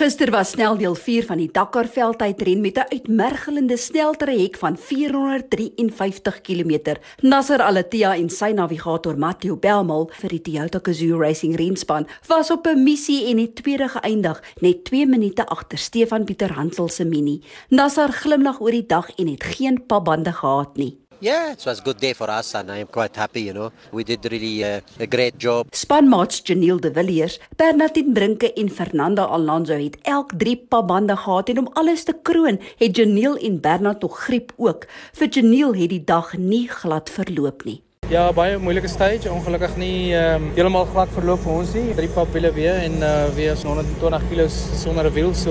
Gister was sneldeel 4 van die Dakar veldtydren met 'n uitmergelende sneltrek van 453 km. Nasser Al-Attiyah en sy navigator Matthew Belmal vir die Toyota Gazoo Racing renspan was op 'n missie en het tweede geëindig net 2 minute agter Stefan Pieter Hansel se Mini. Nasser glimlag oor die dag en het geen pabande gehad nie. Yeah, it was a good day for us, and I'm quite happy. You know, we did really uh, a great job. Spanmaats Janiel de Villiers, Bernardine Brinke en Fernando Alonso het elk 3 pabande gehad en om alles te kroon, het Janiel en Bernard nog griep ook. Vir Janiel het die dag nie glad verloop nie. Ja, baie moeilike stage. Ongelukkig nie ehm um, heeltemal glad verloop vir ons nie. Drie pap wiele weer en uh weer is 120 kg sonder 'n wiel. So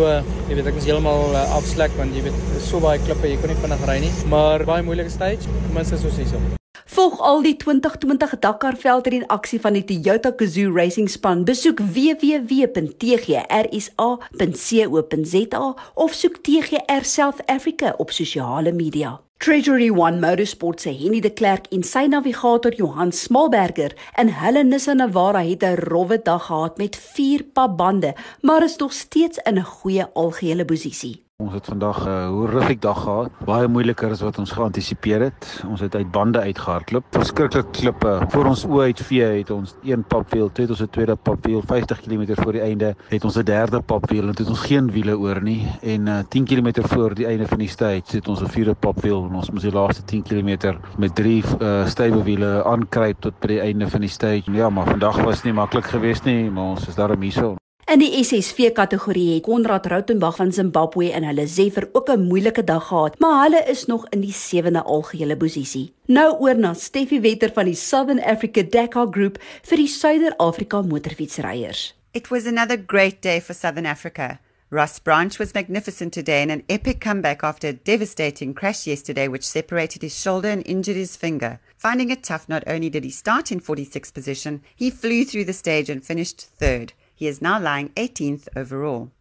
jy weet ek is heeltemal uh, afslek want jy weet so baie klippe, jy kon nie vinnig ry nie. Maar baie moeilike stage. Minstens soos hierso. Volg al die 2020 Dakar veldren aksie van die Toyota Gazoo Racing span. Besoek www.tgrsa.co.za of soek TGR South Africa op sosiale media. Treasury One Motorsport se Henny de Klerk en sy navigator Johan Smalberger in hulle Nissan Navara het 'n rowwe dag gehad met 4 pa bande, maar is nog steeds in 'n goeie algehele posisie. Ons het vandag 'n uh, horrific dag gehad. Baie moeiliker as wat ons geantisipeer het. Ons het uit bande uitgehardloop. Verskriklik klippe. Voor ons oë uitvee het ons een papwiel, toe het ons 'n tweede papwiel 50 km voor die einde het ons 'n derde papwiel en toe het ons geen wiele oor nie en uh, 10 km voor die einde van die stage het ons 'n vierde papwiel en ons moes die laaste 10 km met drie uh, stywe wiele aankruip tot by die einde van die stage. Ja, maar vandag was nie maklik geweest nie, maar ons is daarom hierso. In die SSV kategorie het Konrad Rautenbach van Zimbabwe en hulle Zephyr ook 'n moeilike dag gehad, maar hulle is nog in die 7de algehele posisie. Nou oor na Steffi Wetter van die Southern Africa Dakar Group vir die Suider-Afrika motorfietsryers. It was another great day for Southern Africa. Ross Branch was magnificent today in an epic comeback after a devastating crash yesterday, which separated his shoulder and injured his finger. Finding it tough, not only did he start in 46th position, he flew through the stage and finished third. He is now lying 18th overall.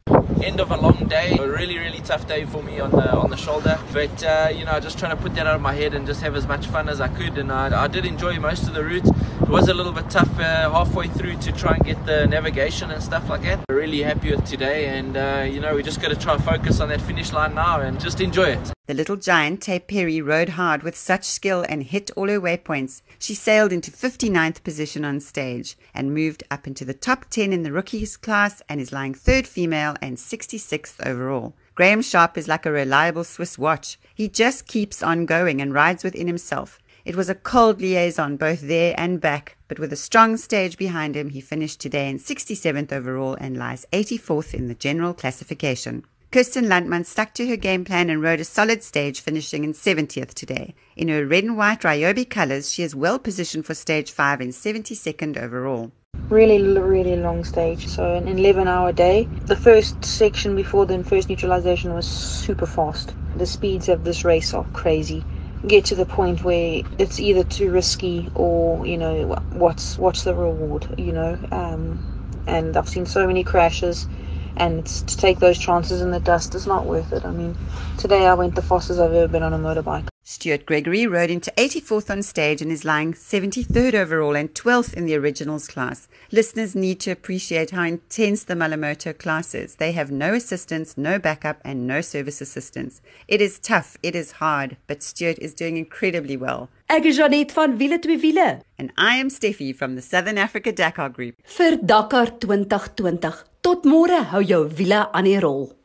End of a long day, a really, really tough day for me on the on the shoulder. But uh, you know, just trying to put that out of my head and just have as much fun as I could. And I, I did enjoy most of the route. It was a little bit tough uh, halfway through to try and get the navigation and stuff like that. Really happy with today, and uh, you know, we just got to try and focus on that finish line now and just enjoy it. The little giant, Tay Perry, rode hard with such skill and hit all her waypoints. She sailed into 59th position on stage and moved up into the top 10 in the rookies class and is lying third female and 66th overall. Graham Sharp is like a reliable Swiss watch. He just keeps on going and rides within himself. It was a cold liaison both there and back, but with a strong stage behind him, he finished today in 67th overall and lies 84th in the general classification. Kirsten Landman stuck to her game plan and rode a solid stage, finishing in 70th today. In her red and white Ryobi colours, she is well positioned for stage 5 and 72nd overall. Really, really long stage. So, an 11 hour day. The first section before the first neutralization was super fast. The speeds of this race are crazy. Get to the point where it's either too risky or, you know, what's what's the reward, you know? Um, and I've seen so many crashes and it's to take those chances in the dust is not worth it. I mean, today I went the fastest I've ever been on a motorbike. Stuart Gregory rode into 84th on stage and is lying 73rd overall and 12th in the originals class. Listeners need to appreciate how intense the Malamoto class is. They have no assistance, no backup, and no service assistance. It is tough, it is hard, but Stuart is doing incredibly well. Ek is Janet van Wiele twee Wiele. And I am Steffi from the Southern Africa Dakar Group. Vir Dakar 2020. Tot môre hou jou wiele aan die rol.